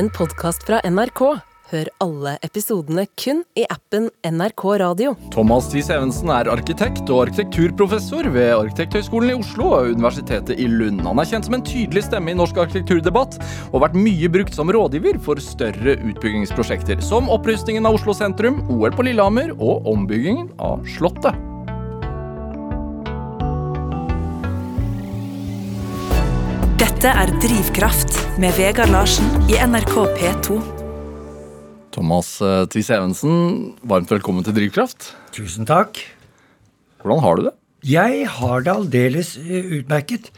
en podkast fra NRK. Hør alle episodene kun i appen NRK Radio. Thomas Thies Evensen er arkitekt og arkitekturprofessor ved Arkitekthøgskolen i Oslo og Universitetet i Lund. Han er kjent som en tydelig stemme i norsk arkitekturdebatt og har vært mye brukt som rådgiver for større utbyggingsprosjekter, som opprustningen av Oslo sentrum, OL på Lillehammer og ombyggingen av Slottet. Dette er Drivkraft med Vegard Larsen i NRK P2. Thomas eh, Thies Evensen, varmt velkommen til Drivkraft. Tusen takk. Hvordan har du det? Jeg har det aldeles eh, utmerket.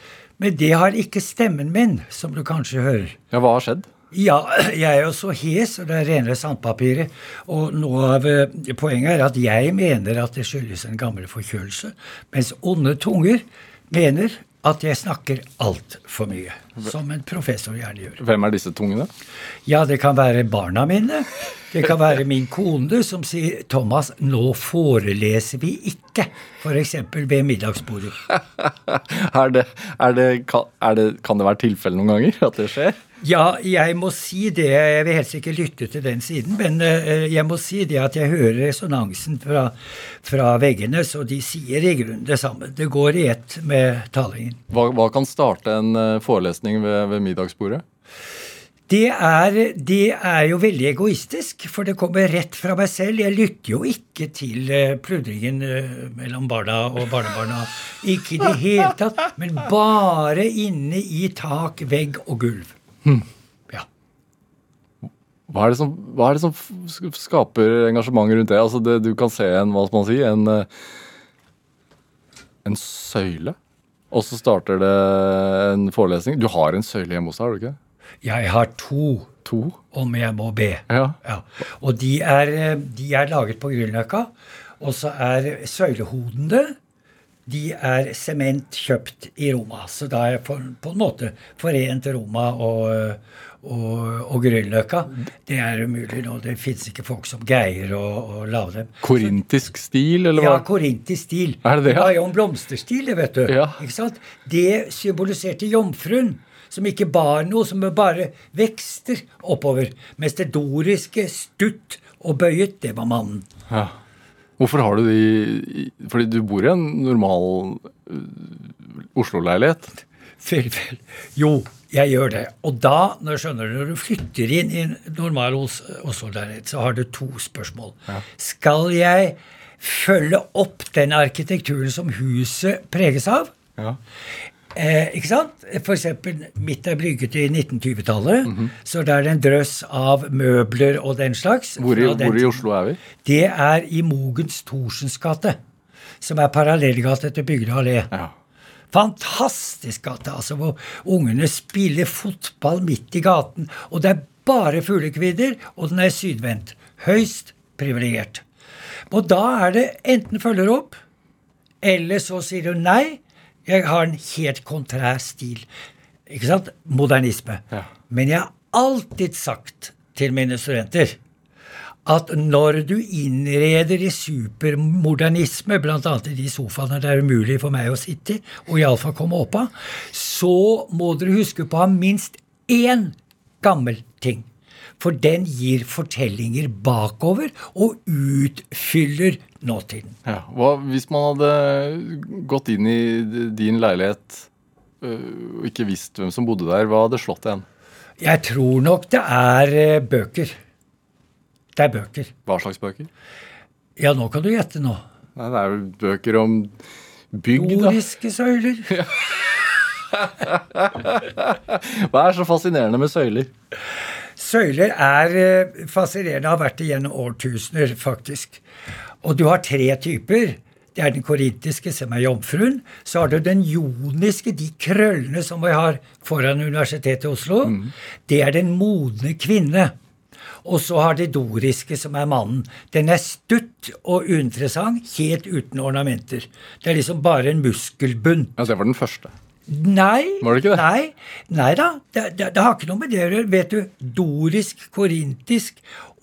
Men det har ikke stemmen min, som du kanskje hører. Ja, Hva har skjedd? Ja, jeg er jo så hes, og det er renere sandpapiret. Og noe av eh, poenget er at jeg mener at det skyldes en gammel forkjølelse, mens onde tunger mener at jeg snakker altfor mye. Som en professor gjerne gjør. Hvem er disse tungene? Ja, det kan være barna mine. Det kan være min kone som sier 'Thomas, nå foreleser vi ikke'. F.eks. ved middagsbordet. er det, er det, kan, er det, kan det være tilfelle noen ganger at det skjer? Ja, jeg må si det. Jeg vil helst ikke lytte til den siden, men uh, jeg må si det at jeg hører resonansen fra, fra, veggene, så de sier i grunnen det samme. Det går i ett med talingen. Hva, hva kan starte en uh, forelesning ved, ved middagsbordet? Det er, det er, jo veldig egoistisk, for det kommer rett fra meg selv. Jeg lytter jo ikke til uh, pludringen mellom barna og barnebarna. Ikke i det hele tatt, men bare inne i tak, vegg og gulv. Hmm. Ja. Hva er, som, hva er, det som, skaper engasjement rundt det? Altså det, Du kan se en, hva skal man si, en, en søyle, og så starter det en forelesning. Du har en søyle hjemme hos deg, har du ikke? Jeg har to, to? om jeg må be. Ja. ja. Og de er, de er laget på Grünerløkka. Og så er søylehodene de er sement kjøpt i Roma. Så da er på, på en måte forent Roma og, og, og Grünerløkka. Det er umulig nå. Det fins ikke folk som greier å, å lage dem. Korintisk stil, eller hva? Ja, korintisk stil. Er det det? Det var jo en blomsterstil, det, vet du. Ja. Ikke sant? Det symboliserte jomfruen. Som ikke bar noe, som bare vekster oppover. Mens det doriske, stutt og bøyet, det var mannen. Ja. Hvorfor har du de Fordi du bor i en normal uh, Oslo-leilighet? Vel, vel. Jo, jeg gjør det. Og da, når, skjønner du, når du flytter inn i en normal Oslo-leilighet, så har du to spørsmål. Ja. Skal jeg følge opp den arkitekturen som huset preges av? Ja. Eh, ikke sant? For eksempel, mitt er brygget i 1920-tallet. Mm -hmm. Så det er en drøss av møbler og den slags. Hvor i, hvor i Oslo er vi? Det er i Mogens Thorsens gate. Som er parallellgate til Bygdøy allé. Ja. Fantastisk gate, altså, hvor ungene spiller fotball midt i gaten. Og det er bare fuglekvidder, og den er sydvendt. Høyst privilegert. Og da er det enten følger opp, eller så sier du nei. Jeg har en helt kontrær stil. Ikke sant? Modernisme. Ja. Men jeg har alltid sagt til mine studenter at når du innreder i supermodernisme, bl.a. i de sofaene det er umulig for meg å sitte i, og iallfall komme opp av, så må dere huske på å ha minst én gammel ting. For den gir fortellinger bakover og utfyller nåtiden. Ja, hva, hvis man hadde gått inn i din leilighet og ikke visst hvem som bodde der, hva hadde slått igjen? Jeg tror nok det er bøker. Det er bøker. Hva slags bøker? Ja, nå kan du gjette nå. Nei, Det er vel bøker om bygg, da. Doriske søyler. Hva er så fascinerende med søyler? Søyler er fascinerende, har vært det gjennom årtusener, faktisk. Og du har tre typer. Det er den korintiske, som er jomfruen. Så har du den joniske, de krøllene som vi har foran Universitetet i Oslo. Mm. Det er den modne kvinne. Og så har det doriske, som er mannen. Den er stutt og uinteressant, helt uten ornamenter. Det er liksom bare en muskelbunn. Ja, Det var den første. Nei. Var det ikke det? Nei, nei da. Det, det, det, har ikke noe med det å gjøre. Vet du, dorisk, korintisk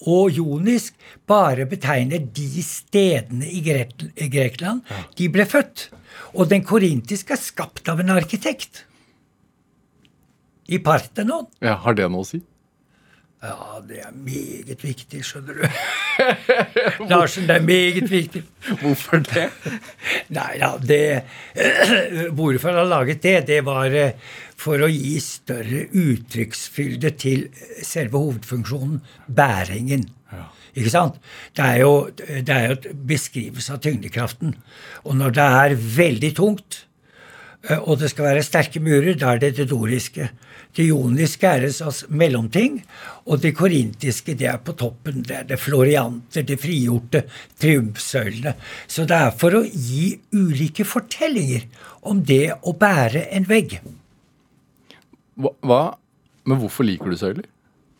og jonisk bare betegner de stedene i, Grekland de ble født. Og den korintiske er skapt av en arkitekt. I Parthenon. Ja, Har det noe å si? Ja, det er meget viktig, skjønner du. Larsen, det er meget viktig. Hvorfor det? Nei da, det Hvorfor han har laget det, det var eh, for å gi større uttrykksfylde til selve hovedfunksjonen, bæringen. Ikke sant? Det er jo, det er jo beskrivelse av tyngdekraften. Og når det er veldig tungt, eh, og det skal være sterke murer, da er det det doriske. Det ioniske er en slags mellomting, og det korintiske det er på toppen. Det er det florianter, det frigjorte, triumfsøylene. Så det er for å gi ulike fortellinger om det å bære en vegg. Hva, hva? Men hvorfor liker du søyler?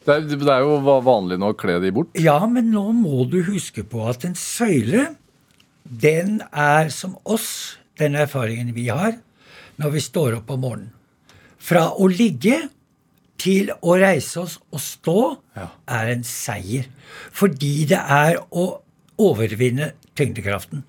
Det er, det er jo vanlig nå å kle de bort. Ja, men nå må du huske på at en søyle, den er som oss, den erfaringen vi har, når vi står opp om morgenen. Fra å ligge til å reise oss og stå Ja. er en seier. Fordi det er å overvinne tyngdekraften.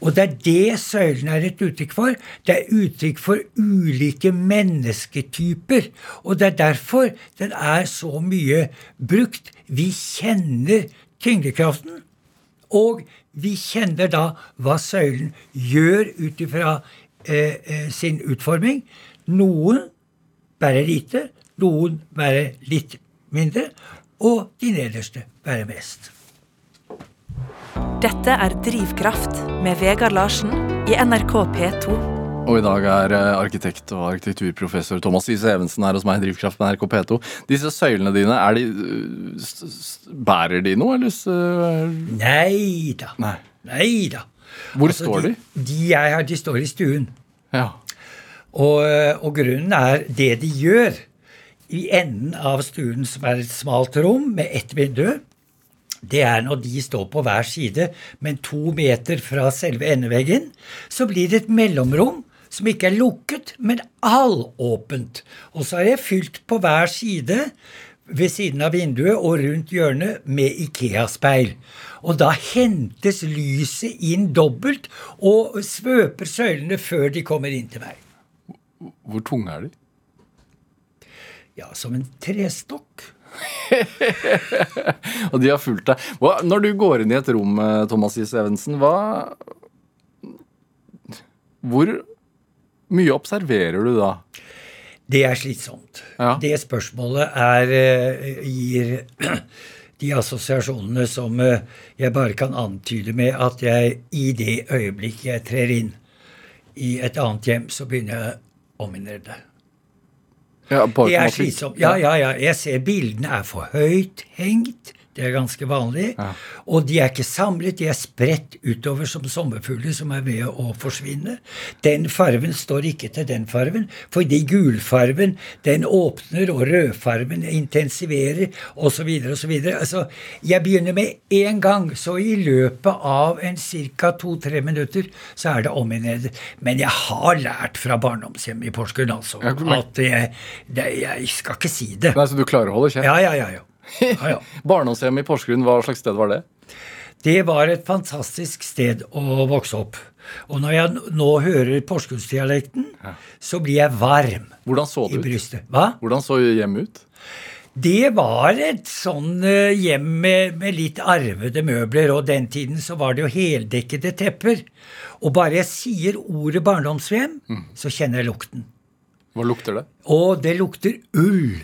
Og det er det søylen er et uttrykk for. Det er uttrykk for ulike mennesketyper. Og det er derfor den er så mye brukt. Vi kjenner tyngdekraften. Og vi kjenner da hva søylen gjør ut ifra eh, eh, sin utforming. Noen bærer lite, noen bærer litt mindre, og de nederste bærer mest. Dette er Drivkraft med Vegard Larsen i NRK P2. Og i dag er eh, arkitekt og arkitekturprofessor Thomas Ise Evensen her hos meg i Drivkraft med NRK P2. Disse søylene dine, er de, s- bærer de noe, eller? Nei da. Nei. Nei da. Hvor står de? De jeg har, de står i stuen. Ja. Og, og grunnen er det de gjør i enden av stuen, som er et smalt rom med ett vindu. Det er når de står på hver side, men to meter fra selve endeveggen, så blir det et mellomrom som ikke er lukket, men halvåpent. Og så er det fylt på hver side ved siden av vinduet og rundt hjørnet med Ikea-speil. Og da hentes lyset inn dobbelt og svøper søylene før de kommer inn til meg. Hvor tunge er de? Ja, som en trestokk. Og de har fulgt deg. Hva, når du går inn i et rom, eh, Thomas Syse Evensen, hva Hvor mye observerer du da? Det er slitsomt. Ja. Det spørsmålet er, eh, gir de assosiasjonene som eh, jeg bare kan antyde med at jeg i det øyeblikk jeg trer inn i et annet hjem, så begynner jeg å minne det. Ja, Det er slitsomt. Ja, ja, ja. Jeg ser bildene er for høyt hengt. Det er ganske vanlig. Ja. Og de er ikke samlet, de er spredt utover som sommerfugler som er ved å forsvinne. Den farven står ikke til den farven, fordi gulfarven den åpner, og rødfarven intensiverer, osv. osv. Altså, jeg begynner med én gang, så i løpet av en ca. to-tre minutter så er det ominert. Men jeg har lært fra barndomshjemmet i Porsgrunn altså, at jeg, det, jeg skal ikke si det. Nei, Så du klarer å holde kjeft? Ja, ja, ja. ja. Ja, ja. Barndomshjemmet i Porsgrunn, hva slags sted var det? Det var et fantastisk sted å vokse opp. Og når jeg nå hører porsgrunnsdialekten, så blir jeg varm Hvordan så i brystet. ut? Hva? Hvordan så hjemmet ut? Det var et sånn eh, hjem med, med litt arvede møbler, og den tiden så var det jo heldekkede tepper. Og bare jeg sier ordet barndomshjem, så kjenner jeg lukten. Hva lukter det? Og det lukter ull.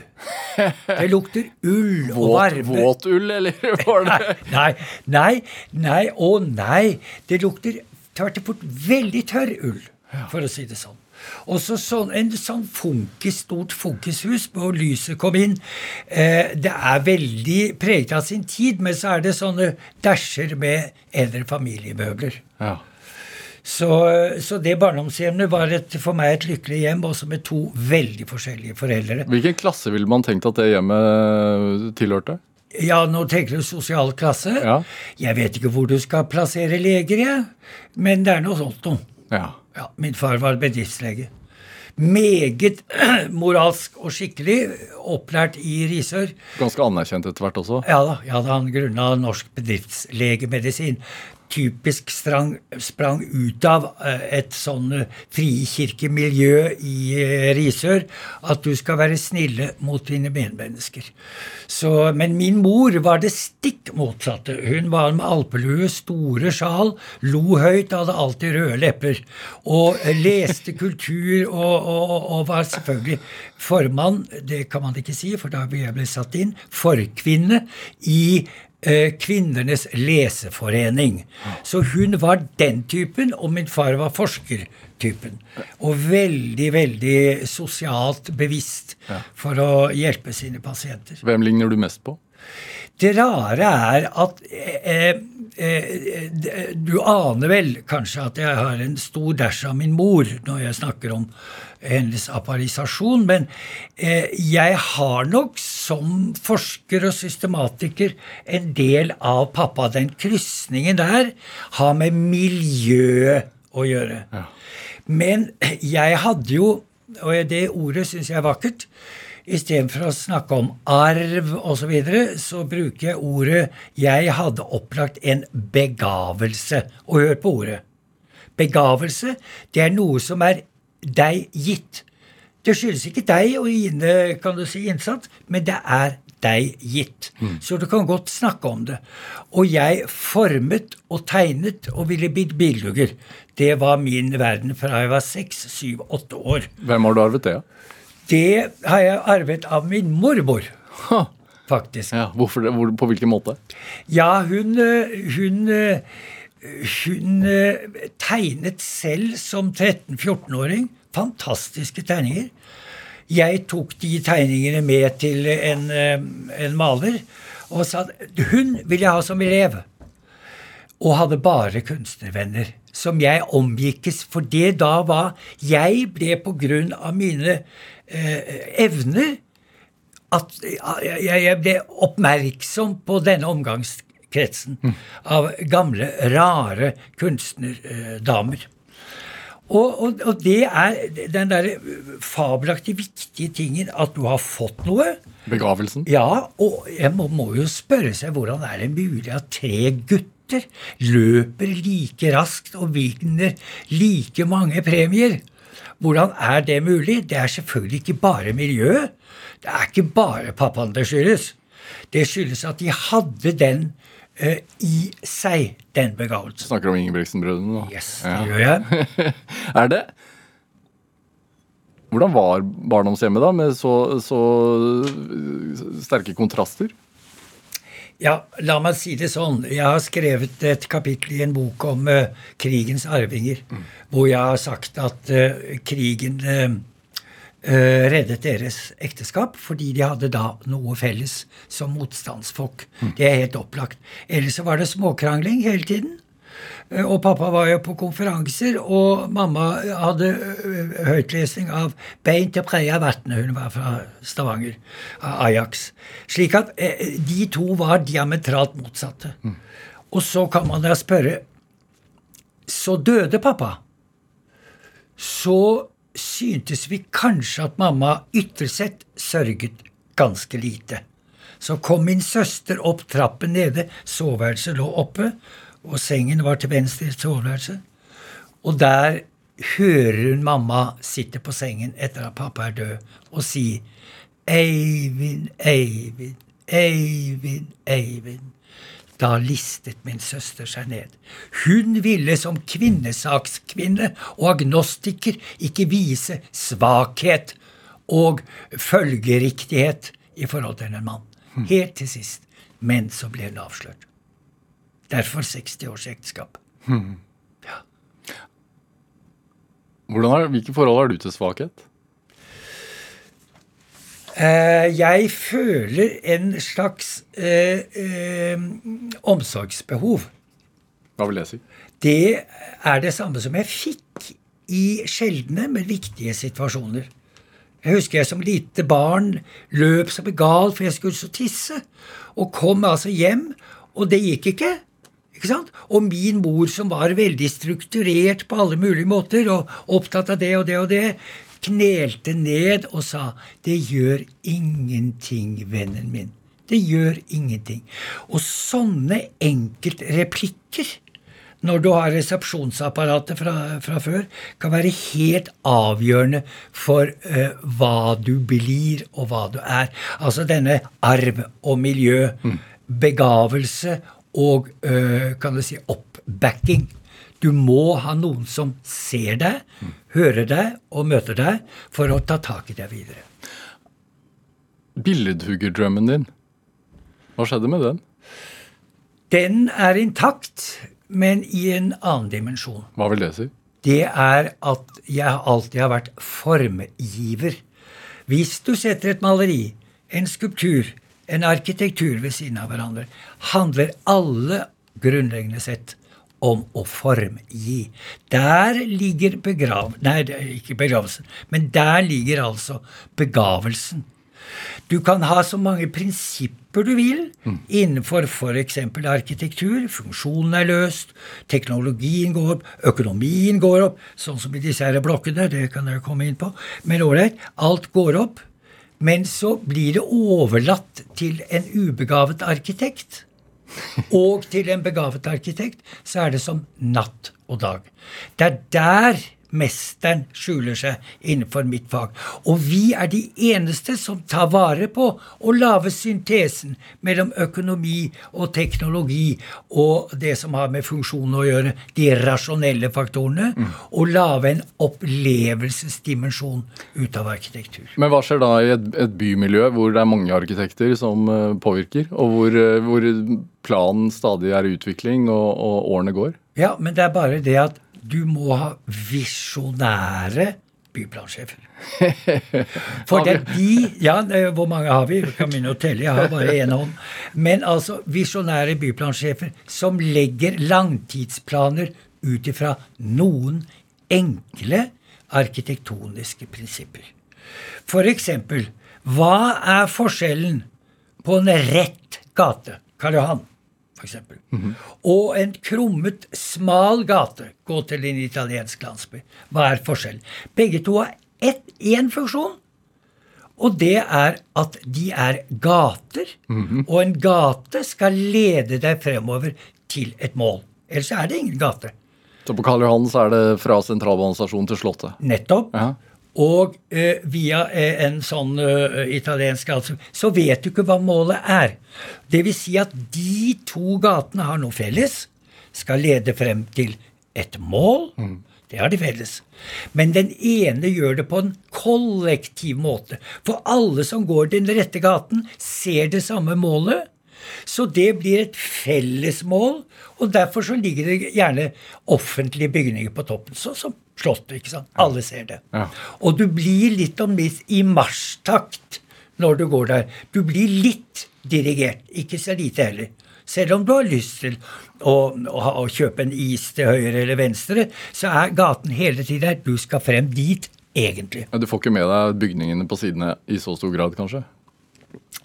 Det lukter ull og Våt, varme. våt ull, eller var det Nei, nei, nei, å nei. Det lukter tvert imot veldig tørr ull, for å si det sånn. Og så sånn, en sånn funkis, stort funkishus hvor lyset kom inn. Eh, det er veldig preget av sin tid, men så er det sånne dæsjer med eldre familiemøbler. Ja. Så, så det barndomshjemmet var et, for meg et lykkelig hjem, også med to veldig forskjellige foreldre. Hvilken klasse ville man tenkt at det hjemmet tilhørte? Ja, nå tenker du sosial klasse. Ja. Jeg vet ikke hvor du skal plassere leger, jeg. Men det er noe sånt noe. Ja. Ja, min far var bedriftslege. Meget moralsk og skikkelig, opplært i Risør. Ganske anerkjent etter hvert også. Ja da, ja da han grunna norsk bedriftslegemedisin. Typisk sprang, sprang ut av eh, et sånn eh, frikirkemiljø i eh, Risør, at du skal være snille mot dine medmennesker. Så, men min mor var det stikk motsatte. Hun var med alpelue, store sjal, lo høyt, hadde alltid røde lepper. Og leste kultur og, og, og var selvfølgelig formann, det kan man ikke si, for da ble jeg ble satt inn, forkvinne i kvinnenes leseforening. Så hun var den typen, og min far var forskertypen. Og veldig, veldig sosialt bevisst for å hjelpe sine pasienter. Hvem ligner du mest på? Det rare er at eh, eh, Du aner vel kanskje at jeg har en stor dæsj av min mor når jeg snakker om hennes apparisasjon, men eh, jeg har nok som forsker og systematiker en del av pappa. Den krysningen der har med miljø å gjøre. Ja. Men jeg hadde jo, og det ordet syns jeg er vakkert Istedenfor å snakke om arv osv., så, videre, så bruker jeg ordet 'jeg hadde opplagt en begavelse'. Og hør på ordet. Begavelse, det er noe som er deg gitt. Det skyldes ikke deg og dine kan du si, innsats, men det er deg gitt. Mm. Så du kan godt snakke om det. Og jeg formet og tegnet og ville blitt bildugger. Det var min verden fra jeg var seks, syv, åtte år. Hvem har du arvet det av? Ja? Det har jeg arvet av min mormor. Ha. Faktisk. Ja, hvorfor, hvor, på hvilken måte? Ja, hun, hun, hun tegnet selv som 13-14-åring fantastiske tegninger. Jeg tok de tegningene med til en, en maler og sa at hun vil jeg ha som elev. Og hadde bare kunstnervenner som jeg omgikkes. For det da var Jeg ble på grunn av mine eh, evner at jeg ble oppmerksom på denne omgangskretsen mm. av gamle, rare kunstnerdamer. Og, og, og, det er den der fabelaktig viktige tingen at du har fått noe. Begravelsen? Ja, og jeg må, må jo spørre seg hvordan er det mulig at tre gutter løper like raskt og vinner like mange premier? Hvordan er det mulig? Det er selvfølgelig ikke bare miljøet. Det er ikke bare pappaen det skyldes. Det skyldes at de hadde den uh, i seg, den begavelsen. Snakker om Ingebrigtsen-brødrene nå? Yes, det ja. gjør jeg. er det Hvordan var barndomshjemmet da, med så, så sterke kontraster? Ja, la meg si det sånn. Jeg har skrevet et kapittel i en bok om uh, krigens arvinger, mm. hvor jeg har sagt at uh, krigen uh, reddet deres ekteskap fordi de hadde da noe felles som motstandsfolk. Mm. Det er helt opplagt. Ellers så var det småkrangling hele tiden. Eh, og pappa var jo på konferanser, og mamma hadde eh, høytlesning av 'Bein til preia vatnet. Hun var fra Stavanger, av Ajax. Slik at eh, de to var diametralt motsatte. Mm. Og så kan man da spørre Så døde pappa. Så syntes vi kanskje at mamma ytterst sett sørget ganske lite. Så kom min søster opp trappen nede, soveværelset lå oppe, og sengen var til venstre i soveværelset. Og der hører hun mamma sitte på sengen etter at pappa er død, og si Eivind, Eivind, Eivind, Eivind. Da listet min søster seg ned. Hun ville som kvinnesakskvinne og agnostiker ikke vise svakhet og følgeriktighet i forhold til en mann. Helt til sist. Men så ble hun avslørt. Derfor 60 års ekteskap. Hmm. Ja. Er, hvilke forhold har du til svakhet? Eh, jeg føler en slags eh, eh, omsorgsbehov. Hva vil det si? Det er det samme som jeg fikk i sjeldne, men viktige situasjoner. Jeg husker jeg som lite barn løp som en gal for jeg skulle så tisse, og kom altså hjem, og det gikk ikke. Og min mor, som var veldig strukturert på alle mulige måter, og opptatt av det og det og det, knelte ned og sa 'Det gjør ingenting, vennen min'. Det gjør ingenting. Og sånne enkeltreplikker når du har resepsjonsapparatet fra, fra før, kan være helt avgjørende for uh, hva du blir og hva du er. Altså denne arv og miljø, begavelse og eh, kan du si oppbacking. Du må ha noen som ser deg, hører deg og møter deg for å ta tak i deg videre. Billedhuggerdrømmen din. Hva skjedde med den? Den er intakt, men i en annen dimensjon. Hva vil det si? Det er at jeg alltid har vært formgiver. Hvis du setter et maleri, en skulptur, en arkitektur ved siden av hverandre, handler alle grunnleggende sett om å formgi. Der ligger begrav... Nei, det ikke begravelsen, men der ligger altså begavelsen. Du kan ha så mange prinsipper du vil innenfor f.eks. arkitektur. Funksjonen er løst, teknologien går opp, økonomien går opp, sånn som i disse her blokkene. Det kan jeg komme inn på. Men ålreit, alt går opp. Men så blir det overlatt til en ubegavet arkitekt. Og til en begavet arkitekt så er det som natt og dag. Det er der mesteren skjuler seg innenfor mitt fag. Og vi er de eneste som tar vare på å lage syntesen mellom økonomi og teknologi og det som har med funksjonen å gjøre, de rasjonelle faktorene, og lage en opplevelsesdimensjon ut av arkitektur. Men hva skjer da i et, et bymiljø hvor det er mange arkitekter som eh, påvirker, og hvor, eh, hvor planen stadig er i utvikling og, og årene går? Ja, men det er bare det at du må ha visjonære byplansjefer. For det er de Ja, hvor mange har vi? Vi kan begynne å telle. Jeg har bare én hånd. Men altså visjonære byplansjefer som legger langtidsplaner ut ifra noen enkle arkitektoniske prinsipper. For eksempel, hva er forskjellen på en rett gate, Karl Johan, for eksempel, og en krummet, smal gate, gå til en italiensk landsby? Hva er forskjellen? Begge to har ett, én funksjon. Og det er at de er gater, og en gate skal lede deg fremover til et mål. Ellers er det ingen gate. Så på Karl Johan så er det fra sentralbanestasjonen til Slottet. Nettopp. Ja. Og eh, via eh, en sånn uh, italiensk altså, så vet du ikke hva målet er. Det vil si at de to gatene har noe felles, skal lede frem til et mål. Det har de felles. Men den ene gjør det på en kollektiv måte. For alle som går den rette gaten, ser det samme målet. Så det blir et felles mål, og derfor så ligger det gjerne offentlige bygninger på toppen. Sånn som Slottet. ikke sant? Alle ser det. Ja. Og du blir litt om litt i marsjtakt når du går der. Du blir litt dirigert, ikke så lite heller. Selv om du har lyst til å, å, å kjøpe en is til høyre eller venstre, så er gaten hele tiden der. Du skal frem dit, egentlig. Men Du får ikke med deg bygningene på sidene i så stor grad, kanskje?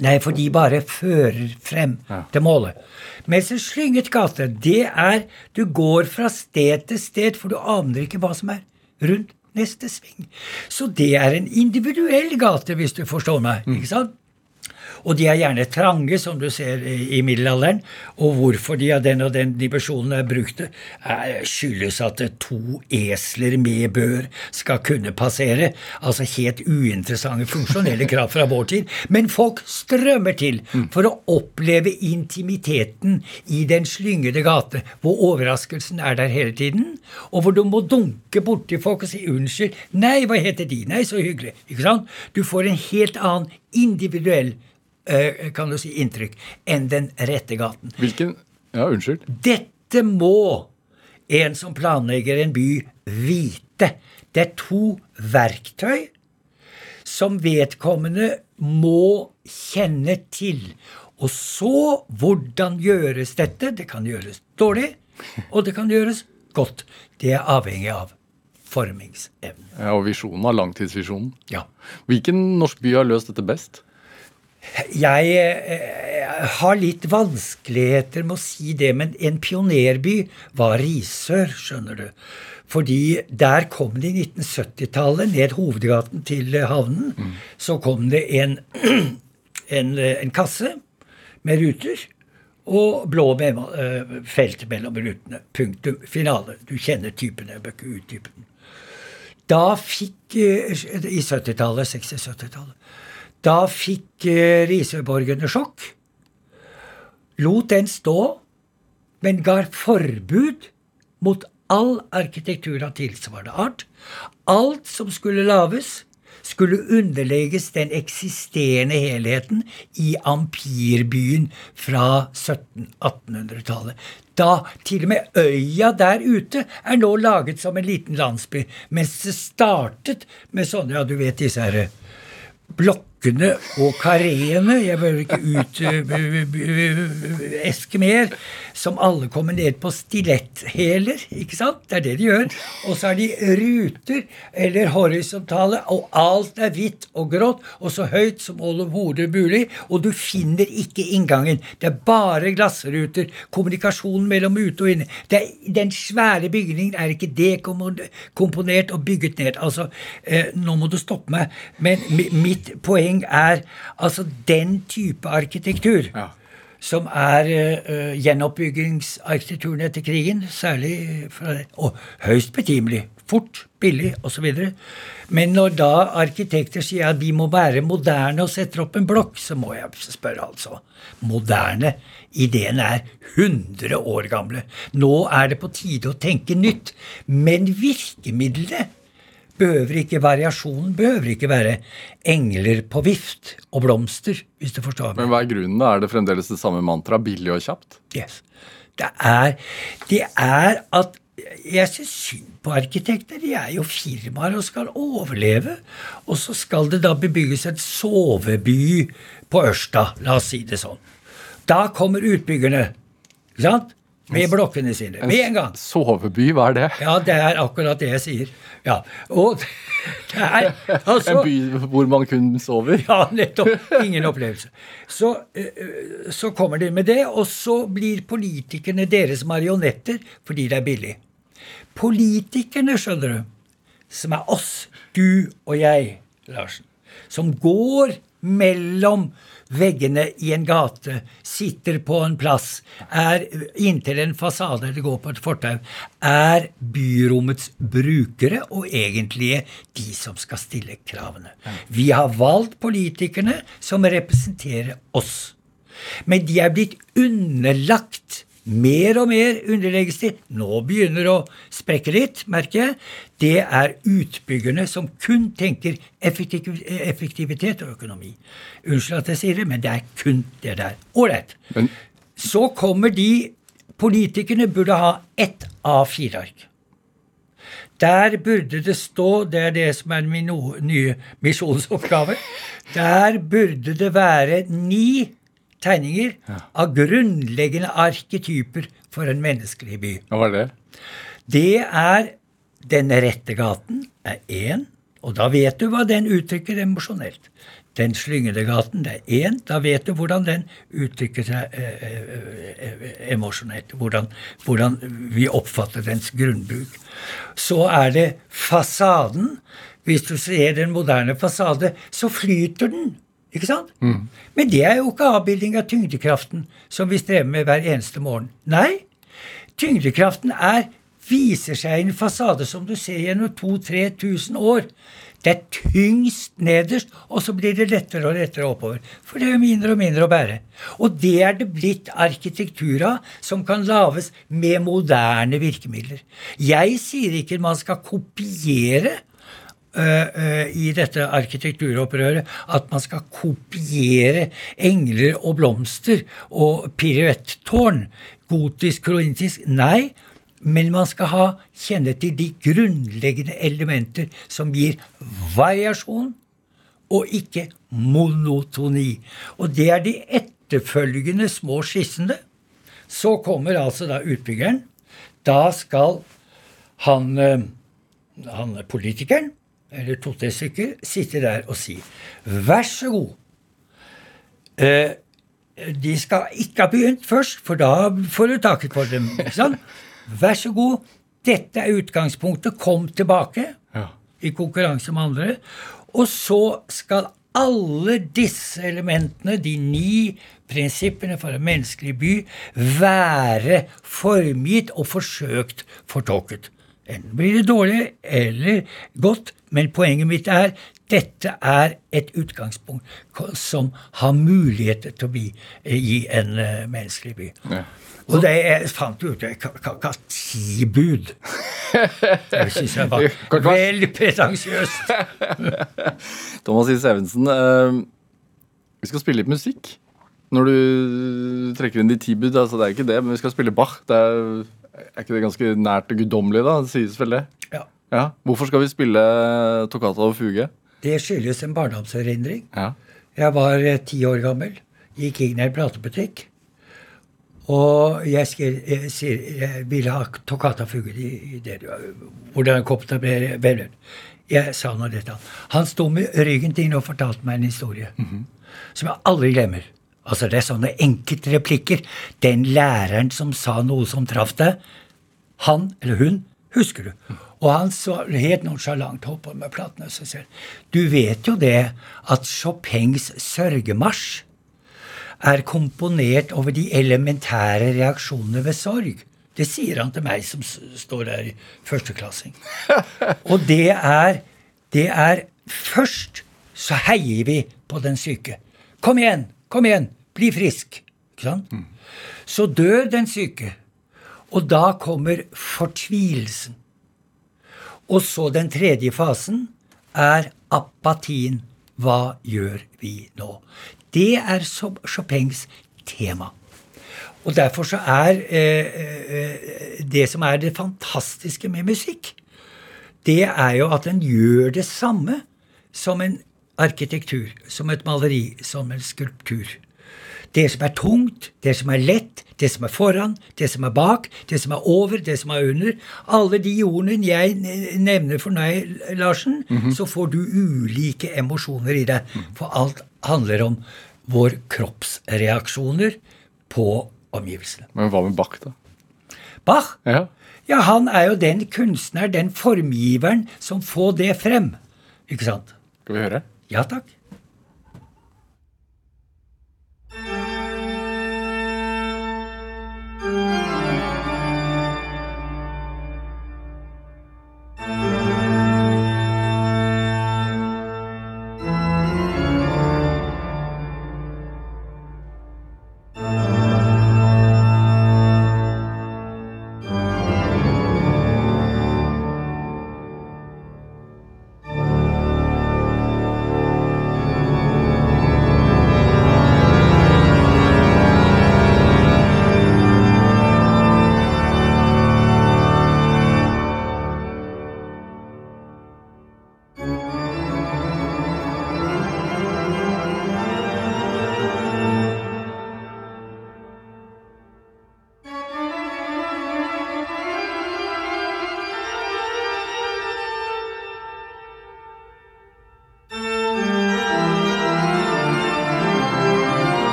Nei, for de bare fører frem Ja. til målet. Mens en slynget gate, det er Du går fra sted til sted, for du aner ikke hva som er rundt neste sving. Så det er en individuell gate, hvis du forstår meg. ikke sant? Og de er gjerne trange, som du ser i, middelalderen. Og hvorfor de av den og den dimensjonen er brukte, er, skyldes at to esler med bør skal kunne passere. Altså helt uinteressante funksjonelle krav fra vår tid. Men folk strømmer til for å oppleve intimiteten i den slyngede gate, hvor overraskelsen er der hele tiden, og hvor du må dunke borti folk og si 'unnskyld', 'nei, hva heter de', 'nei, så hyggelig'. Ikke sant? Du får en helt annen individuell eh, kan du si, inntrykk enn den rette gaten. Hvilken Ja, unnskyld. Dette må en som planlegger en by, vite. Det er to verktøy som vedkommende må kjenne til. Og så hvordan gjøres dette? Det kan gjøres dårlig, og det kan gjøres godt. Det er avhengig av formingsevne. Ja, og visjonen av langtidsvisjonen. Ja. Hvilken norsk by har løst dette best? Jeg eh, har litt vanskeligheter med å si det, men en pionerby var Risør, skjønner du. Fordi der kom det i 1970-tallet, ned hovedgaten til havnen, havnen, så kom det en, en, eh, en kasse med ruter. og blå eh, felt mellom rutene. Punktum. Finale. Du kjenner typen. Jeg bør ikke utdype den. Da fikk I 70-tallet, 60-70-tallet. Da fikk eh, Risøborgerne sjokk. Lot den stå, men ga forbud mot all arkitektur av tilsvarende art. Alt som skulle lages, skulle underlegges den eksisterende helheten i ampirbyen fra 1700-1800-tallet. Da til og med øya der ute er nå laget som en liten landsby, mens det startet med sånne, ja, du vet disse herre blokkene og kareene, jeg behøver ikke uteske mer, som alle kommer ned på stiletthæler, ikke sant? Det er det de gjør. Og så er de ruter eller horisontale, og alt er hvitt og grått og så høyt som overhodet mulig, og du finner ikke inngangen. Det er bare glassruter. Kommunikasjonen mellom ute og inne. Er, den svære bygningen er ikke dekomponert og bygget ned. Altså, eh, nå må du stoppe meg, men mitt mitt poeng er altså den type arkitektur. Ja. Som er uh, gjenoppbyggingsarkitekturen etter krigen, særlig fra, og høyst betimelig. Fort, billig osv. Men når da arkitekter sier at vi må være moderne og setter opp en blokk, så må jeg spørre, altså. Moderne. Ideen er 100 år gamle. Nå er det på tide å tenke nytt. Men virkemidlene behøver ikke variasjonen behøver ikke være engler på vift og blomster, hvis du forstår meg. Men hva er grunnen? da? Er det fremdeles det samme mantraet? Billig og kjapt? Yes. Det er, det er at jeg syns synd på arkitekter. De er jo firmaer og skal overleve. Og så skal det da bebygges et soveby på Ørsta, la oss si det sånn. Da kommer utbyggerne. Sant? Med blokkene sine. Med en gang. Soveby, hva er det? Ja, det er akkurat det jeg sier. Ja, og det er altså, En by hvor man kun sover? Ja, nettopp. Ingen opplevelse. Så, eh, så kommer de med det, og så blir politikerne deres marionetter fordi det er billig. Politikerne, skjønner du, som er oss, du og jeg, Larsen, som går mellom veggene i en gate, sitter på en plass, er inntil en fasade eller går på et fortau, er byrommets brukere og egentlige de som skal stille kravene. Vi har valgt politikerne som representerer oss. Men de er blitt underlagt mer og mer underlegges til, Nå begynner å sprekke litt, merker jeg. Det er utbyggerne som kun tenker effektivitet og økonomi. Unnskyld at jeg sier det, men det er kun det der. Ålreit. Så kommer de Politikerne burde ha ett A4-ark. Der burde det stå, det er det som er min nye misjonsoppgave, der burde det være ni tegninger ja. av grunnleggende arketyper for en menneskelig by. Hva var det? Det er Den rette gaten er én, og da vet du hva den uttrykker emosjonelt. Den slyngede gaten, det er én. Da vet du hvordan den uttrykker seg eh, eh, eh, emosjonelt. Hvordan, hvordan, vi oppfatter dens grunnbruk. Så er det fasaden. Hvis du ser den moderne fasade, så flyter den ikke sant? Mm. Men det er jo ikke avbilding av tyngdekraften som vi strever med hver eneste morgen. Nei, tyngdekraften er, viser seg i en fasade som du ser gjennom 2000-3000 år. Det er tyngst nederst, og så blir det lettere og lettere oppover. For det er jo mindre og mindre å bære. Og det er det blitt arkitektur av, som kan lages med moderne virkemidler. Jeg sier ikke man skal kopiere i dette arkitekturopprøret at man skal kopiere engler og blomster og piruettårn. Gotisk, krointisk. Nei. Men man skal ha kjenne til de grunnleggende elementer som gir variasjon og ikke monotoni. Og det er de etterfølgende små skissene. Så kommer altså da utbyggeren. Da skal han, eh, han politikeren eller to-tre stykker, sitte der og si vær så god. Eh, de skal ikke ha begynt først, for da får du taket på dem. Sånn. Vær så god, dette er utgangspunktet, kom tilbake ja. i konkurranse med andre. Og så skal alle disse elementene, de ni prinsippene for en menneskelig by, være formgitt og forsøkt fortolket. Enten blir det dårlig eller godt, men poenget mitt er dette er et utgangspunkt som har muligheter til å bli, gi en uh, menneskelig by. Ja. Og det jeg fant ut Jeg kan ikke ha ti bud. Det syns jeg var veldig pretensiøst. Thomas Is Evensen, vi skal spille litt musikk. Når du trekker inn de ti bud, altså det er ikke det, men vi skal spille Bach. Det er, er ikke det ganske nært det guddommelige, da? Det sies vel det? Ja. ja. Hvorfor skal vi spille Toccata og fuge? Det skyldes en barndomserindring. Ja. Jeg var eh, ti år gammel. Gikk inn i en platebutikk. Og jeg, skrev, jeg, jeg ville ha Toccata fuge i det, hvordan kopta ble vevlet. Jeg sa nå dette. Han sto med ryggen til og fortalte meg en historie mm -hmm. som jeg aldri glemmer. Altså Det er sånne enkeltreplikker. Den læreren som sa noe som traff deg, han eller hun husker du. Og han så helt nonsjalant holdt med platene og sier Du vet jo det at Chopins sørgemarsj er komponert over de elementære reaksjonene ved sorg. Det sier han til meg som står der i førsteklassing. Og det er, det er Først så heier vi på den syke. Kom igjen! Kom igjen! Bli frisk! Ikke sant? Mm. Så dør den syke. Og da kommer fortvilelsen. Og så den tredje fasen er apatien. Hva gjør vi nå? Det er Chopins tema. Og derfor så er eh, eh, det som er det fantastiske med musikk, det er jo at den gjør det samme som en arkitektur, som et maleri, som en skulptur. Det som er tungt, det som er lett, det som er foran, det som er bak, det som er over, det som er under. Alle de ordene jeg nevner for deg, Larsen, mm -hmm. så får du ulike emosjoner i deg. For alt handler om vår kroppsreaksjoner på omgivelsene. Men hva med Bach, da? Bach? Ja. ja, han er jo den kunstner, den formgiveren, som får det frem. Ikke sant? Skal vi høre? Ja takk.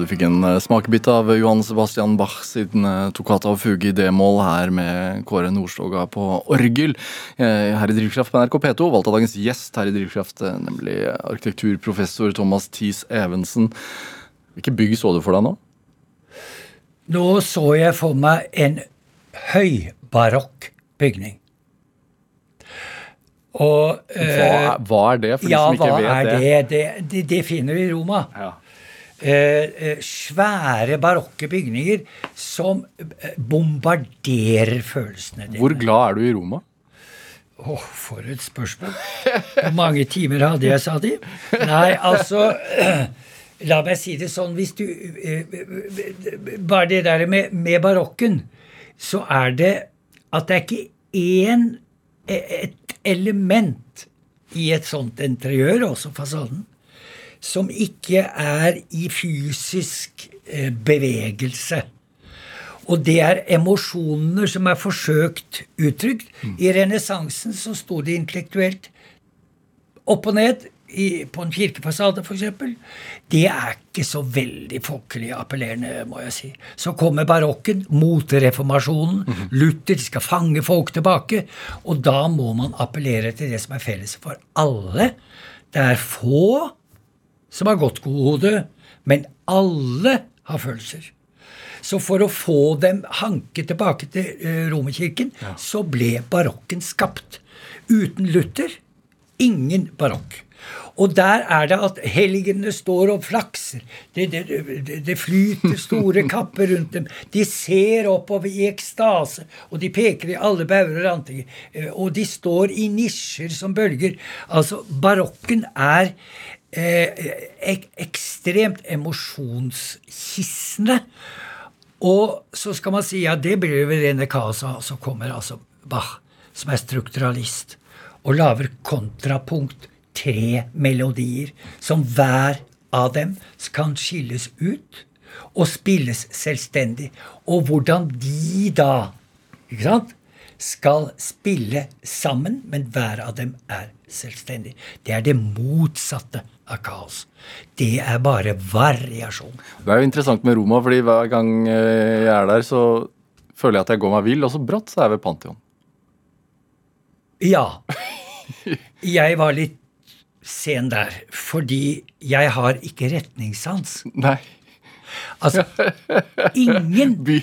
Du fikk en eh, smakebit av Johan Sebastian Bach siden eh, toccata og fuge i d-moll her med Kåre Nordstoga på orgel. Eh, her i Drivkraft på NRK P2 valgte dagens gjest her i Drivkraft, nemlig arkitekturprofessor Thomas Thies Evensen. Hvilke bygg så du for deg nå? Nå så jeg for meg en høybarokk bygning. Og Hva, hva er det, for Ja, som ikke hva er det? det? Det, det? det finner vi i Roma. Ja. Eh, eh, svære barokke bygninger som eh, bombarderer følelsene dine. Hvor glad er du i Roma? Åh, for et spørsmål. Hvor mange timer hadde jeg, sa de? Nei, altså La meg si det sånn Hvis du Bare det der med, med barokken, så er det at det er ikke én et element i et sånt interiør, også fasaden, som ikke er i fysisk eh, bevegelse. Og det er emosjonene som er forsøkt uttrykt. I renessansen så sto det intellektuelt opp og ned i, på en kirkefasade, f.eks. Det er ikke så veldig folkelig appellerende, må jeg si. Så kommer barokken, motreformasjonen. Luther skal fange folk tilbake. Og da må man appellere til det som er felles for alle. Det er få som har godt godhode, men alle har følelser. Så for å få dem hanket tilbake til Romerkirken, Romerkirken, så ble barokken skapt. Uten Luther ingen barokk. Og der er det at helgenene står og flakser. Det, det, det, det flyter store kapper rundt dem. De ser oppover i ekstase, og de peker i alle bauger og rantinger. Eh, Og de står i nisjer som bølger. Altså, barokken er eh, ek ekstremt emosjonskissende. Og så skal man si ja, det blir jo rene kaoset. Og så kommer altså Bach, som er strukturalist, og lager kontrapunkt tre melodier, som hver av dem kan skilles ut og spilles selvstendig. Og hvordan de da ikke sant, skal spille sammen, men hver av dem er selvstendig. Det er det motsatte av kaos. Det er bare variasjon. Det er jo interessant med Roma, fordi hver gang eh, jeg er der, så føler jeg at jeg går meg vill, og så brått så er jeg ved Pantheon. Ja. Jeg var litt sen der, fordi jeg har ikke retningssans. Nei. Altså, ingen By.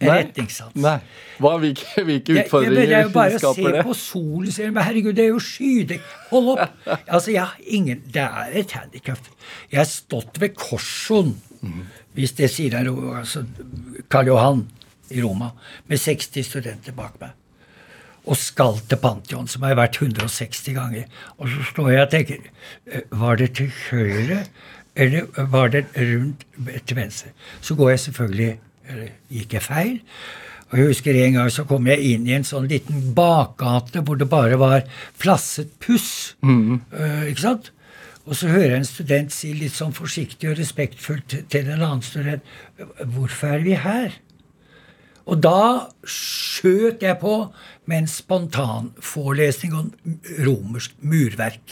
Nei. retningssans. Nei. Hva, hvilke, hvilke utfordringer skaper det er jo bare å se det? på solen og si herregud, det er jo skydekk. Hold opp! Altså, jeg har ingen Det er et handikap. Jeg har stått ved Korson, hvis det sier deg noe, altså Karl Johan i Roma, med 60 studenter bak meg. Og skal til Pantheon, som har vært 160 ganger. Og så står jeg og tenker eh, Var det til høyre, eller var det rundt til venstre? Så går jeg selvfølgelig Eller gikk jeg feil? Og jeg husker En gang så kom jeg inn i en sånn liten bakgate hvor det bare var flasset puss. Eh, ikke sant? Og så hører jeg en student si litt sånn forsiktig og respektfullt til en annen student Hvorfor er vi her? Og da skjøt jeg på med en spontanforelesning om romersk murverk.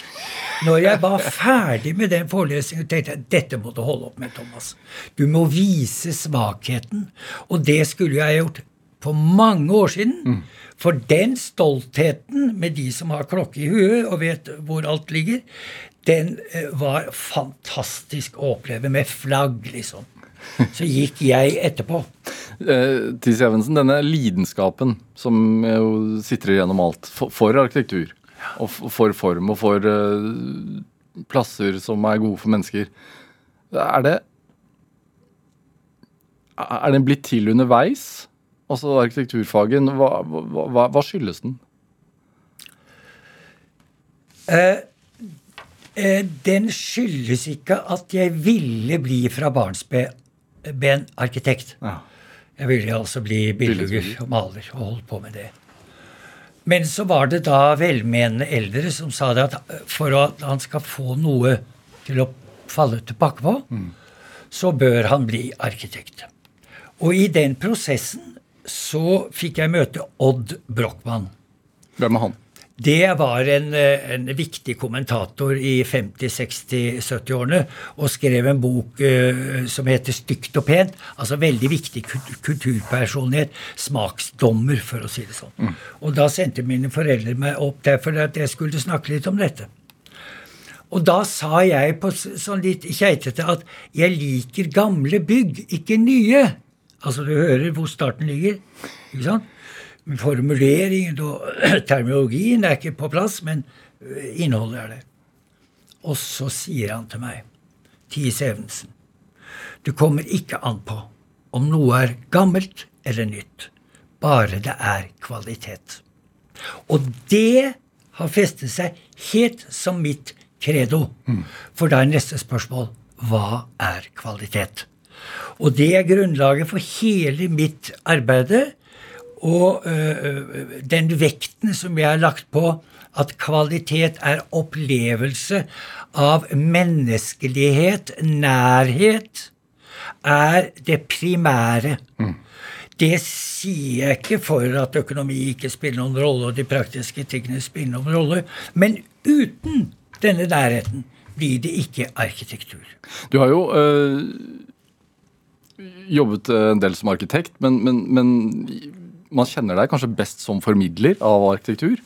Når jeg var ferdig med den forelesningen, tenkte jeg dette må du holde opp med, Thomas. Du må vise svakheten. Og det skulle jeg gjort for mange år siden. For den stoltheten med de som har klokke i huet og vet hvor alt ligger, den eh, var fantastisk å oppleve med flagg, liksom. Så gikk jeg etterpå. Eh, Tis Evensen, denne lidenskapen som jo sitter gjennom alt for, for arkitektur, og for form og for uh, plasser som er gode for mennesker, er det Er den blitt til underveis? Altså arkitekturfagen, hva, hva, hva, skyldes den? Eh, den skyldes ikke at jeg ville bli fra barnsben arkitekt. Ja. Jeg ville altså bli billedhugger og maler og holdt på med det. Men så var det da velmenende eldre som sa det at for at han skal få noe til å falle tilbake på, så bør han bli arkitekt. Og i den prosessen så fikk jeg møte Odd Brochmann. Hvem er han? Det var en, eh, en viktig kommentator i 50-, 60-, 70-årene og skrev en bok uh, som heter Stygt og pent. Altså veldig viktig kulturpersonlighet. Smaksdommer, for å si det sånn. Og da sendte mine foreldre meg opp der for at jeg skulle snakke litt om dette. Og da sa jeg på sånn litt keitete at jeg liker gamle bygg, ikke nye. Altså du hører hvor starten ligger. ikke sant? Formuleringen og terminologien er ikke på plass, men eh, innholdet er der. Og så sier han til meg, Ties Evensen, du kommer ikke an på om noe er gammelt eller nytt, bare det er kvalitet. Og det har festet seg helt som mitt credo. For da er neste spørsmål hva er kvalitet? Og det er grunnlaget for hele mitt arbeide. Og øh, den vekten som jeg har lagt på at kvalitet er opplevelse av menneskelighet, nærhet, er det primære. Mm. Det sier jeg ikke for at økonomi ikke spiller noen rolle, og de praktiske tingene spiller noen rolle. Men uten denne nærheten blir det ikke arkitektur. Du har jo øh, jobbet en del som arkitekt, men, men, men man kjenner deg kanskje best som formidler av arkitektur?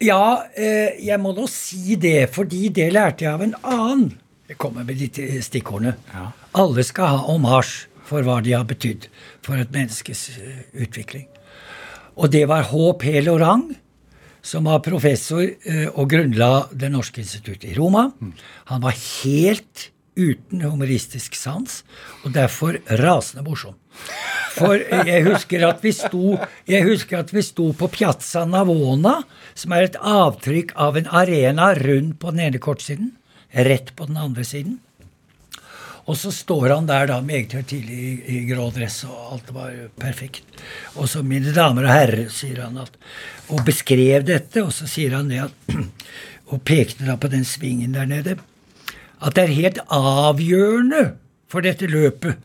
Ja, øh, jeg må nå si det, fordi det lærte jeg av en annen. Jeg kommer med de stikkordene. Ja. Alle skal ha omasj for hva de har betydd for et menneskes eh, utvikling. Og det var H.P. Lorang, som var professor eh, og grunnla Det norske instituttet i Roma. Han var helt uten humoristisk sans, og derfor rasende morsom. For jeg husker at vi sto, jeg at vi sto på Piazza Navona, som er et avtrykk av en arena rund på den ene kortsiden, rett på den andre siden. Og så står han der da meget høytidelig i, i grå dress, og alt var perfekt. Og så, mine damer og herrer, sier han at Og beskrev dette, og så sier han det at Og pekte da på den svingen der nede. At det er helt avgjørende for dette løpet,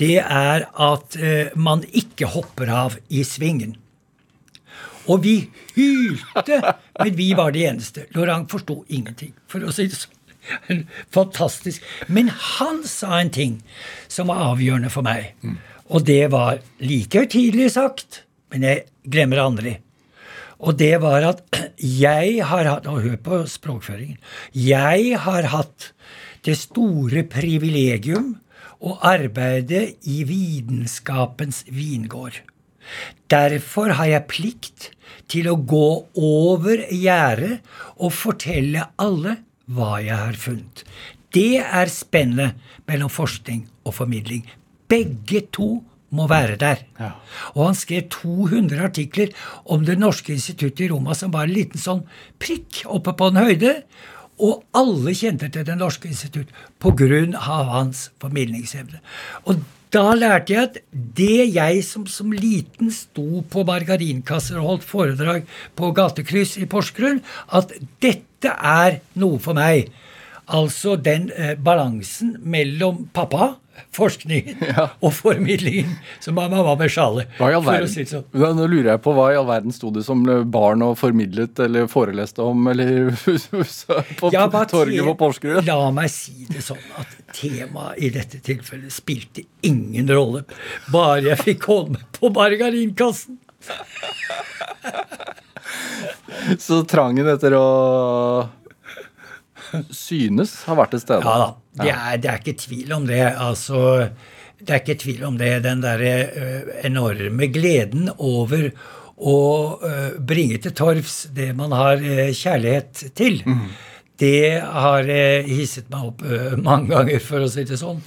det er at eh, man ikke hopper av i svingen. Og vi hylte, men vi var de eneste. Laurent forsto ingenting, for å si det sånn. Fantastisk. Men han sa en ting som var avgjørende for meg. Og det var like høytidelig sagt, men jeg glemmer det aldri. Og det var at jeg har hatt Og hør på språkføringen. Jeg har hatt det store privilegium å arbeide i vitenskapens vingård. Derfor har jeg plikt til å gå over gjerdet og fortelle alle hva jeg har funnet. Det er spennet mellom forskning og formidling. Begge to må være der. Ja. Og han skrev 200 artikler om Det norske instituttet i Roma, som var en liten sånn prikk oppe på en høyde. Og alle kjente til Det norske institutt pga. hans formidlingsevne. Og da lærte jeg at det jeg som, som liten sto på margarinkasser og holdt foredrag på gatekryss i Porsgrunn, at dette er noe for meg. Altså den eh, balansen mellom pappa forskningen ja. og formidlingen som mamma var med sjalet. Si sånn. Nå lurer jeg på hva i all verden sto det som barn og formidlet eller foreleste om eller på ja, torget på Porsgrunn? La meg si det sånn at temaet i dette tilfellet spilte ingen rolle. Bare jeg fikk holde meg på margarinkassen. Så trangen etter å synes har vært til stede? Ja da. Det er, det er, ikke tvil om det. Altså, det er ikke tvil om det. Den derre uh, enorme gleden over å uh, bringe til torvs det man har uh, kjærlighet til. Mm. Det har hisset meg opp mange ganger, for å si det sånn.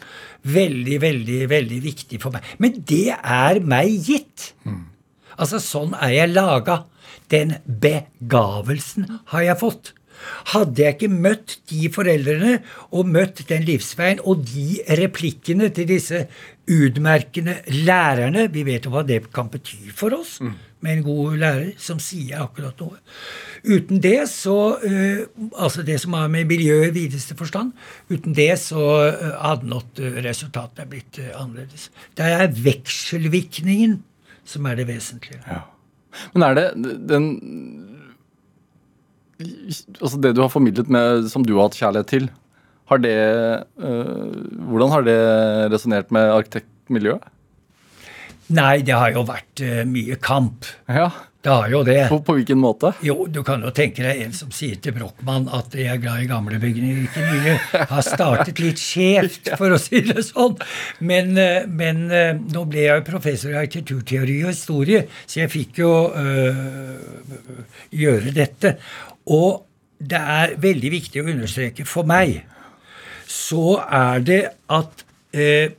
Veldig, veldig, veldig viktig for meg. Men det er meg gitt. Mm. Altså, sånn er jeg laga. Den begavelsen har jeg fått. Hadde jeg ikke møtt de foreldrene og møtt den livsveien og de replikkene til disse utmerkende lærerne Vi vet jo hva det kan bety for oss mm. med en god lærer som sier akkurat noe. Uten det så uh, Altså det som har med miljøet i videste forstand. Uten det så uh, hadde nok uh, resultatet blitt annerledes. Det er vekselvirkningen som er det vesentlige. Ja. Men er det den altså det du har formidlet med, som du har hatt kjærlighet til, har det, øh, hvordan har det resonnert med arkitektmiljøet? Nei, det har jo vært uh, mye kamp. Ja. Det har jo det. På, på hvilken måte? Jo, du kan jo tenke deg en som sier til Brochmann at jeg er glad i gamle bygninger, ikke nye. Har startet litt skjevt, for å si det sånn. Men, eh, men eh, nå ble jeg jo professor i arkitekturteori og historie, så jeg fikk jo øh, gjøre dette. Og det er veldig viktig å understreke for meg, så er det at øh,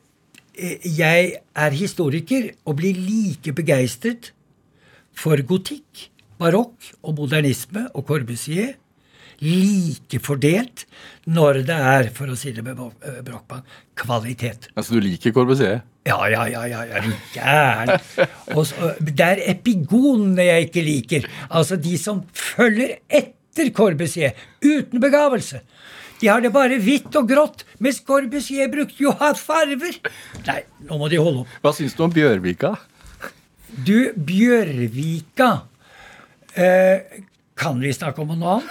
jeg er historiker og blir like begeistret for gotikk, barokk og modernisme og Corbusier like fordelt når det er, for å si det med Brochmann, kvalitet. Altså du liker Corbusier? Ja, ja, ja, ja, ja gæren. Det er epigonene jeg ikke liker. Altså de som følger etter Corbusier uten begavelse. De har det bare hvitt og grått, mens Corbusier brukte jo hatt farver. Nei, nå må de holde opp. Hva syns du om Bjørvika? Du, Bjørvika eh, Kan vi snakke om noe annet?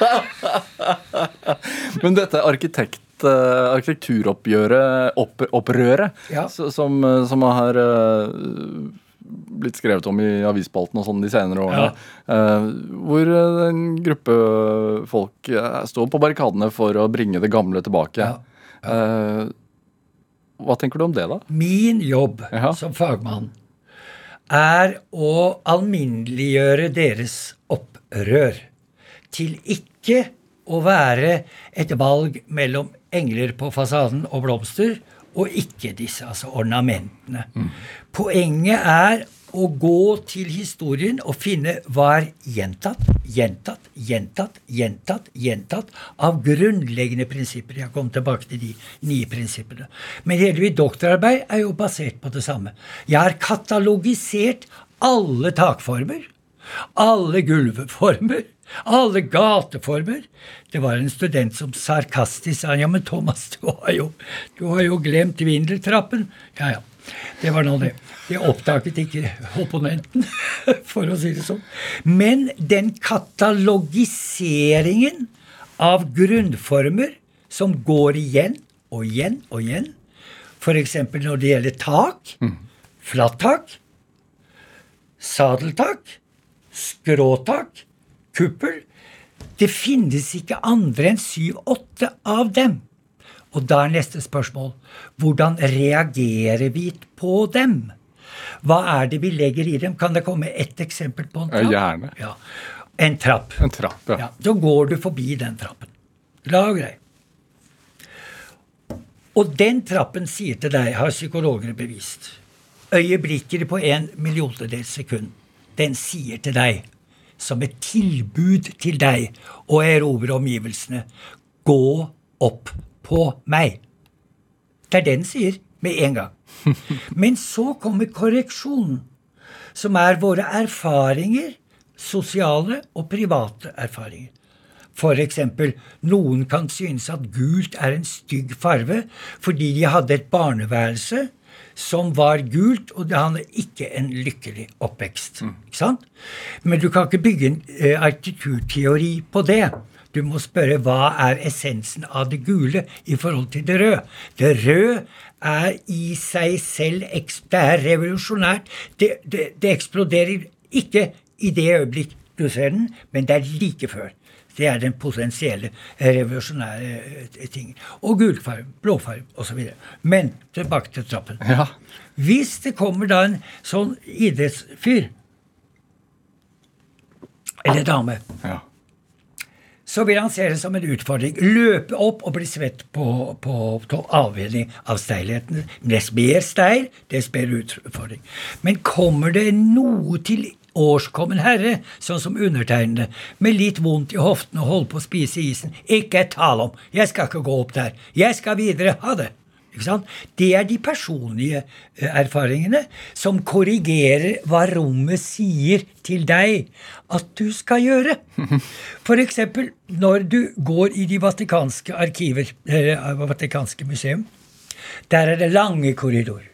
Men dette arkitekt, uh, arkitekturoppgjøret, opp, opprøret, ja. som, som, har uh, blitt skrevet om i avisspalten og sånn de senere årene, ja. hvor en gruppe folk står på barrikadene for å bringe det gamle tilbake. Ja. hva tenker du om det, da? Min jobb som fagmann er å alminneliggjøre deres opprør til ikke å være et valg mellom engler på fasaden og blomster, og ikke disse, altså ornamentene. Mm. Poenget er å gå til historien og finne hva er gjentatt, gjentatt, gjentatt, gjentatt, gjentatt av grunnleggende prinsipper. Jeg kom tilbake til de nye prinsippene. Men hele mitt doktorarbeid er jo basert på det samme. Jeg har katalogisert alle takformer, alle gulvformer, alle gateformer. Det var en student som sarkastisk sa ja, men Thomas, du har jo, du har jo glemt vindeltrappen. Ja, ja. Det var nå det. Det oppdaget ikke opponenten, for å si det sånn. Men den katalogiseringen av grunnformer som går igjen og igjen og igjen, f.eks. når det gjelder tak, flatt flattak, sadeltak, skråtak, kuppel Det finnes ikke andre enn syv-åtte av dem. Og da er neste spørsmål hvordan reagerer vi på dem? Hva er det vi legger i dem? Kan det komme ett eksempel på en trapp? Gjerne. Ja. En trapp. En trapp, ja. ja. Så går du forbi den trappen. Glad og grei. Og den trappen sier til deg, har psykologene bevist, øyeblikket på en milliontedels sekund, den sier til deg, som et tilbud til deg å erobre omgivelsene, gå opp på meg. Det er det den sier med en gang. Men så kommer korreksjonen, som er våre erfaringer, sosiale og private erfaringer. For eksempel, noen kan synes at gult er en stygg farve fordi de hadde et barneværelse som var gult, og det hadde ikke en lykkelig oppvekst. Mm. Ikke sant? Men du kan ikke bygge en uh, arkitekturteori på det. Du må spørre hva er essensen av det gule i forhold til det røde. Det røde er i seg selv Det er revolusjonært. Det, det, det, eksploderer ikke i det øyeblikk du ser den, men det er like før. Det er den potensielle revolusjonære tingen. ting. Og gulfarge, blåfarge osv. Men tilbake til trappen. Ja. Hvis det kommer da en sånn idrettsfyr eller dame ja så vil han se det som en utfordring. Løpe opp og bli svett på, på, på avvenning av steilheten. Dess mer steil, dess bedre utfordring. Men kommer det noe til årskommen herre, sånn som undertegnede, med litt vondt i hoften og holder på å spise isen, ikke et tale om. Jeg skal ikke gå opp der. Jeg skal videre. Ha det. Det er de personlige eh, erfaringene som korrigerer hva rommet sier til deg at du skal gjøre. F.eks. når du går i de vatikanske arkiver, eller Vatikanske museum. Der er det lange korridorer.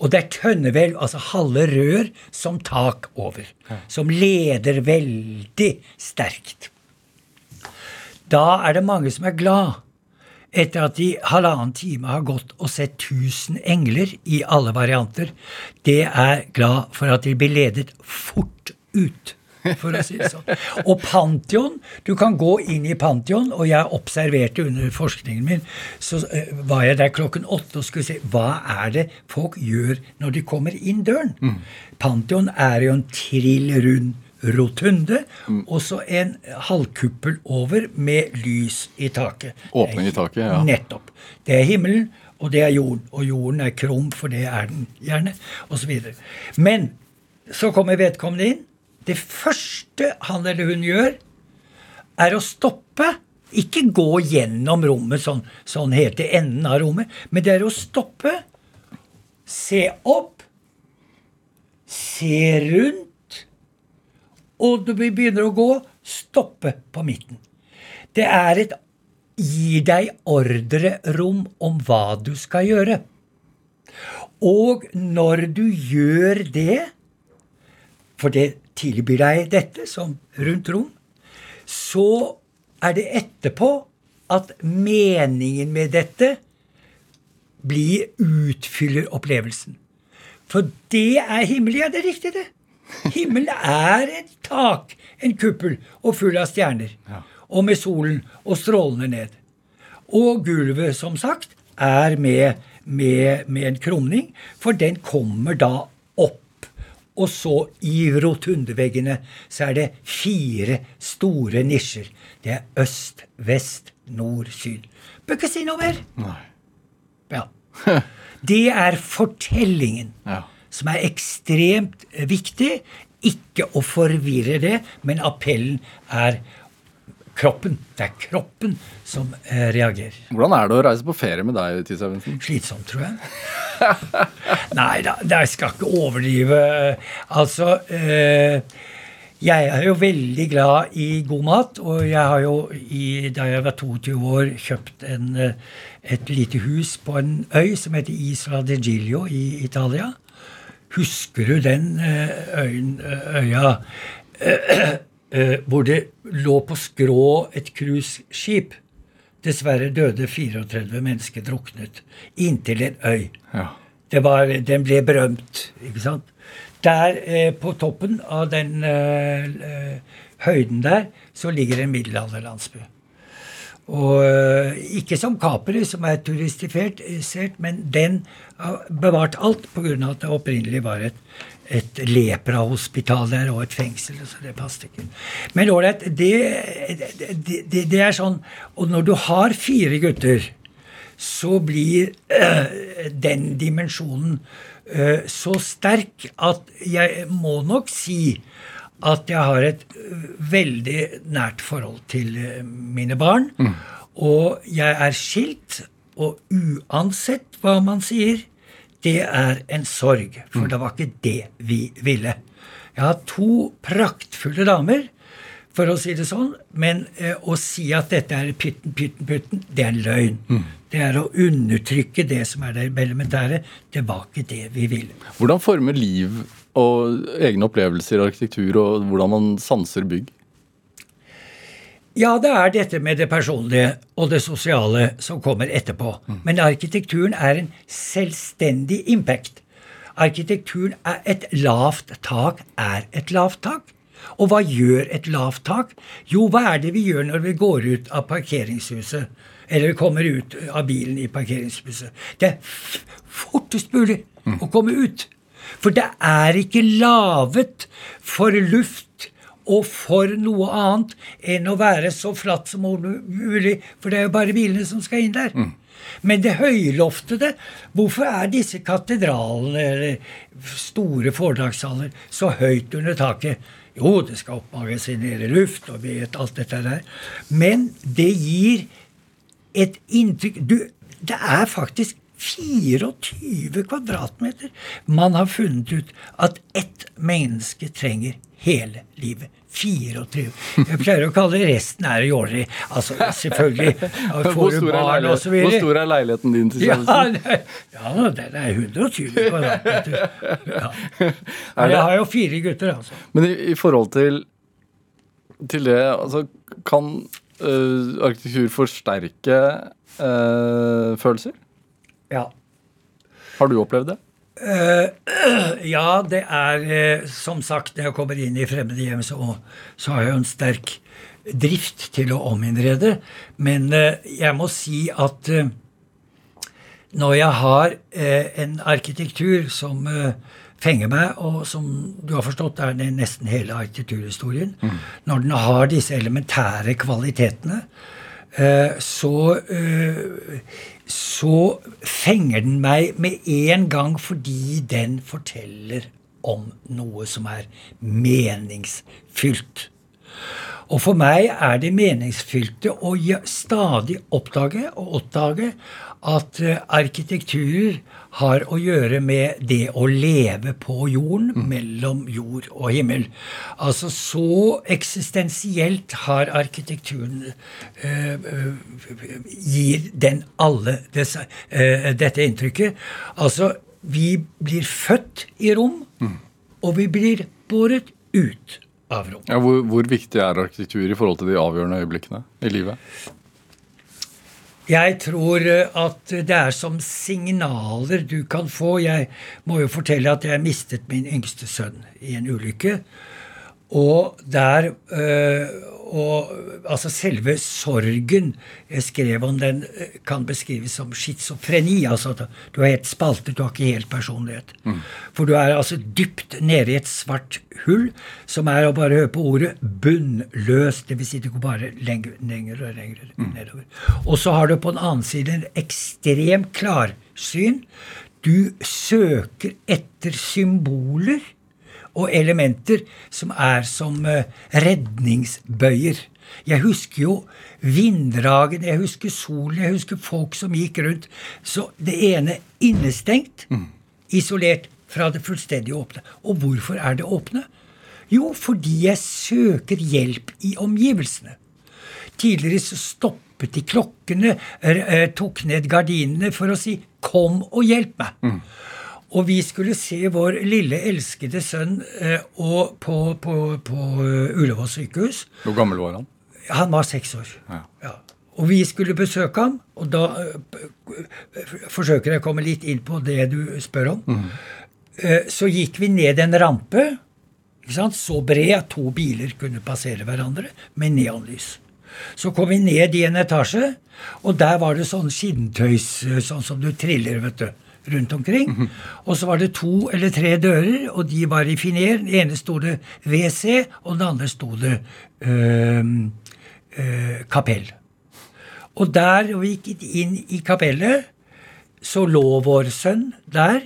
Og det er tønnehvelv, altså halve rør, som tak over. Som leder veldig sterkt. Da er det mange som er glad etter at de halvannen time har gått og sett 1000 engler i alle varianter, det er glad for at de blir ledet fort ut. For å si det sånn. Og Pantheon Du kan gå inn i Pantheon, og jeg observerte under forskningen min, så eh, var jeg der klokken åtte og skulle se hva er det folk gjør når de kommer inn døren. Pantheon er jo en trill rund rotunde, og så en halvkuppel over med lys i taket. Åpning i taket, ja. Nettopp. Det er himmelen, og det er jorden. Og jorden er krum, for det er den gjerne, osv. Men så kommer vedkommende inn. Det første han eller hun gjør, er å stoppe. Ikke gå gjennom rommet sånn, sånn helt til enden av rommet, men det er å stoppe, se opp, se rundt, og du begynner å gå, stoppe på midten. Det er et gi deg ordrerom om hva du skal gjøre. Og når du gjør det, for det tilbyr deg dette som rundt rom, så er det etterpå at meningen med dette blir utfyller opplevelsen. For det er himmelig, Ja, det er riktig, det. Himmelen er et tak, en kuppel, og full av stjerner. Og med solen og strålende ned. Og gulvet, som sagt, er med, med, med en krumning, for den kommer da opp. Og så i rotundeveggene så er det fire store nisjer. Det er øst, vest, nord, syd. Bør ikke si noe mer. Nei. Ja. Det er fortellingen Ja. Som er ekstremt viktig. Ikke å forvirre det, men appellen er kroppen. Det er kroppen som eh, reagerer. Hvordan er det å reise på ferie med deg, Tis Evensen? Slitsomt, tror jeg. Nei da, jeg skal ikke overdrive. Altså eh, Jeg er jo veldig glad i god mat, og jeg har jo i, da jeg var 22 år, kjøpt en, eh, et lite hus på en øy som heter Isla de Giglio i Italia. Husker du den eh, øya eh, hvor det lå på skrå et cruiseskip? Dessverre døde 34 mennesker druknet inntil en øy. Ja. Det var, den ble berømt, ikke sant? Der eh, på toppen av den eh, eh, høyden der, så ligger en middelalderlandsby. Og eh, ikke som Capri, som er turistifisert, men den har bevart alt pga. at det opprinnelig var et, et leprahospital der og et fengsel. Så det passet ikke. Men ålreit, det, det, det, det er sånn Og når du har fire gutter så blir øh, den dimensjonen øh, så sterk at jeg må nok si at jeg har et øh, veldig nært forhold til øh, mine barn. Og jeg er skilt, og uansett hva man sier, det er en sorg. For det var ikke det vi ville. Jeg har to praktfulle damer for å si det sånn. Men eh, å si at dette er pytten, pytten, pytten, det er en løgn. Det er å undertrykke det som er det elementære. Det var ikke det vi ville. Hvordan former liv og egne opplevelser, i arkitektur og hvordan man sanser bygg? Ja, det er dette med det personlige og det sosiale som kommer etterpå. Men arkitekturen er en selvstendig impact. Arkitekturen er et lavt tak er et lavt tak. Og hva gjør et lavt tak? Jo, hva er det vi gjør når vi går ut av parkeringshuset? Eller kommer ut av bilen i parkeringshuset? Det er fortest mulig å komme ut. For det er ikke laget for luft og for noe annet enn å være så flatt som mulig, for det er jo bare bilene som skal inn der. Men det høyloftede Hvorfor er disse katedralene eller store foredragssaler så høyt under taket? Jo, det skal oppmagasinere luft, og vi vet alt dette der. Men det gir et inntrykk du, Det er faktisk 24 kvadratmeter man har funnet ut at ett menneske trenger hele livet. 24. Jeg pleier å kalle det resten er jåleri. Altså, selvfølgelig. ja, Hvor stor, barn hvor stor er leiligheten din? Tis Ja, det, ja, den er 120 kvadratmeter. Ja. Men jeg har jo fire gutter, altså. Men i, i forhold til, til det, altså kan øh, arkitektur forsterke øh, følelser? Ja. Har du opplevd det? Ja, det er eh, som sagt Når jeg kommer inn i fremmede hjem, så, så har jeg jo en sterk drift til å ominnrede. Men eh, jeg må si at eh, når jeg har eh, en arkitektur som eh, fenger meg, og som du har forstått er nesten hele arkitekturhistorien Når den har disse elementære kvalitetene, eh, så eh, så fenger den meg med en gang fordi den forteller om noe som er meningsfylt. Og for meg er det meningsfylte å stadig oppdage og oppdage at arkitektur har å gjøre med det å leve på jorden, mellom jord og himmel. Altså så eksistensielt har arkitekturen eh, eh, gir den alle disse, eh, dette inntrykket. Altså, vi blir født i rom, og vi blir båret ut av rom. Ja, hvor, hvor viktig er arkitektur i forhold til de avgjørende øyeblikkene i livet? Jeg tror eh, at det er som signaler du kan få. Jeg må jo fortelle at jeg mistet min yngste sønn i en ulykke. Og der øh, og, Altså selve sorgen jeg skrev om den, øh, kan beskrives som schizofreni. Altså at du er helt spaltet, du har ikke helt personlighet. For du er altså dypt nede i et svart hull som er å bare høre på ordet bunnløs. Dvs. Si det går bare lenger, lenger og lenger nedover. Og så har du på den annen side en ekstrem klarsyn. Du søker etter symboler og elementer som er som eh, redningsbøyer. Jeg husker jo vinddragene, jeg husker solen, jeg husker folk som gikk rundt. Så det ene innestengt, isolert fra det fullstendig åpne. Og hvorfor er det åpne? Jo, fordi jeg søker hjelp i omgivelsene. Tidligere så stoppet de klokkene, eh, tok ned gardinene for å si 'kom og hjelp meg'. Og vi skulle se vår lille, elskede sønn eh, på, på, på eh, Ullevål sykehus. Hvor gammel var han? Han var seks år. Ja. Ja. Og vi skulle besøke ham, og da eh, forsøker jeg å komme litt inn på det du spør om. Eh, Så gikk vi ned en rampe, så bred at to biler kunne passere hverandre, med neonlys. Så kom vi ned i en etasje, og der var det sånn skinntøys, sånn som du triller, vet du, rundt omkring. Og så var det to eller tre dører, og de var i finer. Den ene sto det WC, og den andre sto det øh, øh, kapell. Og der vi gikk inn i kapellet, så lå vår sønn der.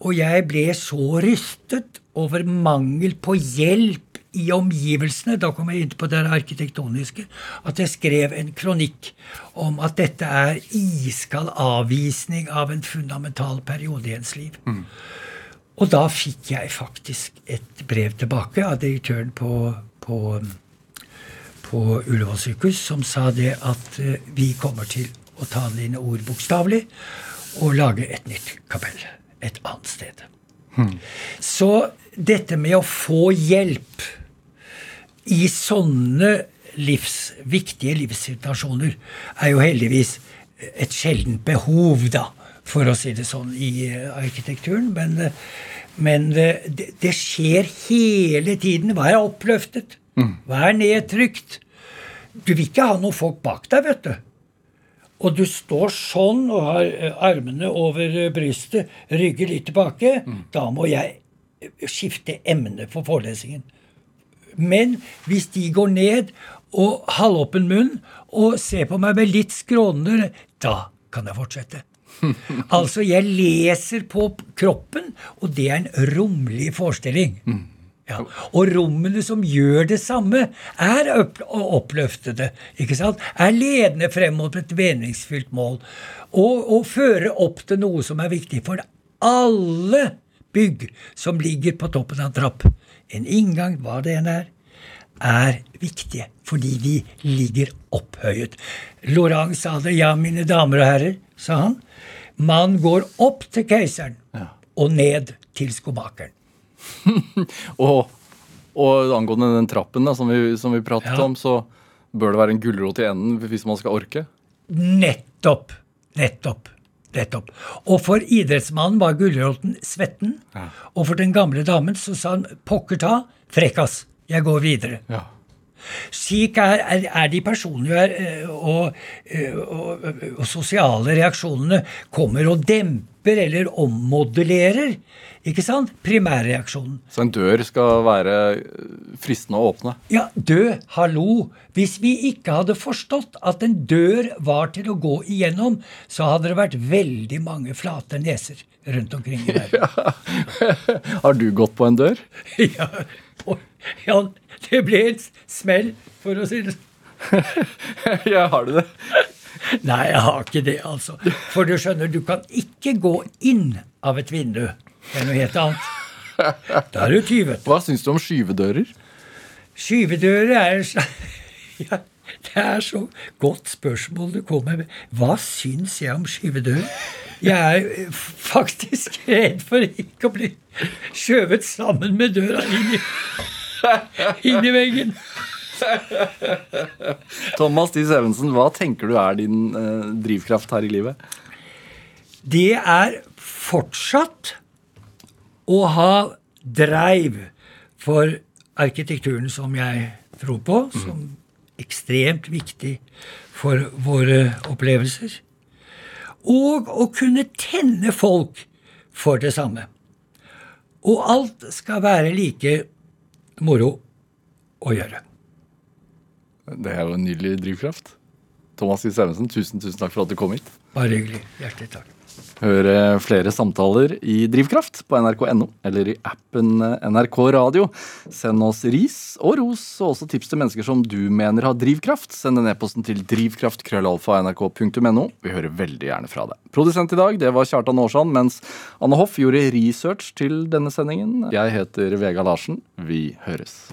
Og jeg ble så rystet over mangel på hjelp i omgivelsene, da kom jeg inn på det arkitektoniske, at jeg skrev en kronikk om at dette er iskald avvisning av en fundamental periode i ens liv. Og da fikk jeg faktisk et brev tilbake av direktøren på, på, på Ullevål sykehus, som sa det at eh, vi kommer til å ta dine ord bokstavelig og lage et nytt kapell et annet sted. Så dette med å få hjelp i sånne livs, viktige livssituasjoner er jo heldigvis et sjeldent behov, da, for å si det sånn, i eh, arkitekturen. Men, eh, men eh, det, det skjer hele tiden. Hva er oppløftet? Hva er nedtrykt? Du vil ikke ha noen folk bak deg, vet du. Og du står sånn og har armene over brystet, rygger litt tilbake. Da må jeg skifte emne for forelesningen. Men hvis de går ned og halvåpen munn og ser på meg med litt skrånende, da kan jeg fortsette. altså, jeg leser på kroppen, og det er en romlig forestilling. Ja. Og rommene som gjør det samme, er opp oppløftede. ikke sant? Er ledende frem mot et meningsfylt mål. Og, og fører opp til noe som er viktig for alle bygg som ligger på toppen av en trapp. En inngang, hva det enn er, er viktige fordi de ligger opphøyet. Laurent sa det. Ja, mine damer og herrer, sa han. Man går opp til keiseren og ned til skomakeren. Og, og angående den trappen da, som vi, som vi pratet Ja. om, så Bør det være en gulrot i enden hvis man skal orke? Nettopp. Nettopp. Nettopp. Og for idrettsmannen var gulroten svetten. Og for den gamle damen så sa han pokker ta, frekkas, jeg går videre. Ja. Slik er, er, er de personlige eh, og, eh, og, og, sosiale reaksjonene kommer og demper eller ommodellerer ikke sant? primærreaksjonen. Så en dør skal være fristende å åpne? Ja, død, hallo! Hvis vi ikke hadde forstått at en dør var til å gå igjennom, så hadde det vært veldig mange flate neser rundt omkring i verden. Ja. Har du gått på en dør? ja, på, ja, det ble en smell, for å si det sånn. ja, har du det? Nei, jeg har ikke det, altså. For du skjønner, du kan ikke gå inn av et vindu. Det er noe helt annet. Da er du tyvet. Hva syns du om skyvedører? Skyvedører er ja, Det er så godt spørsmål du kommer med. Hva syns jeg om skyvedører? Jeg er faktisk redd for ikke å bli skjøvet sammen med døra inn i inn i veggen. Thomas Dies Evensen, hva tenker du er din eh, drivkraft her i livet? Det er fortsatt å ha drive for arkitekturen som jeg tror på, som ekstremt viktig for våre opplevelser. Og å kunne tenne folk for det samme. Og alt skal være like moro å gjøre. Det er jo en nydelig drivkraft. Thomas Dies tusen, tusen takk for at du kom hit. Bare hyggelig. Hjertelig takk. Høre flere samtaler i Drivkraft på nrk.no eller i appen NRK Radio. Send oss ris og ros, og også tips til mennesker som du mener har drivkraft. Send en e-posten til drivkraft.krøllalfa.nrk.no. Vi hører veldig gjerne fra deg. Produsent i dag det var Kjartan Aarsand, mens Anne Hoff gjorde research til denne sendingen. Jeg heter Vega Larsen. Vi høres.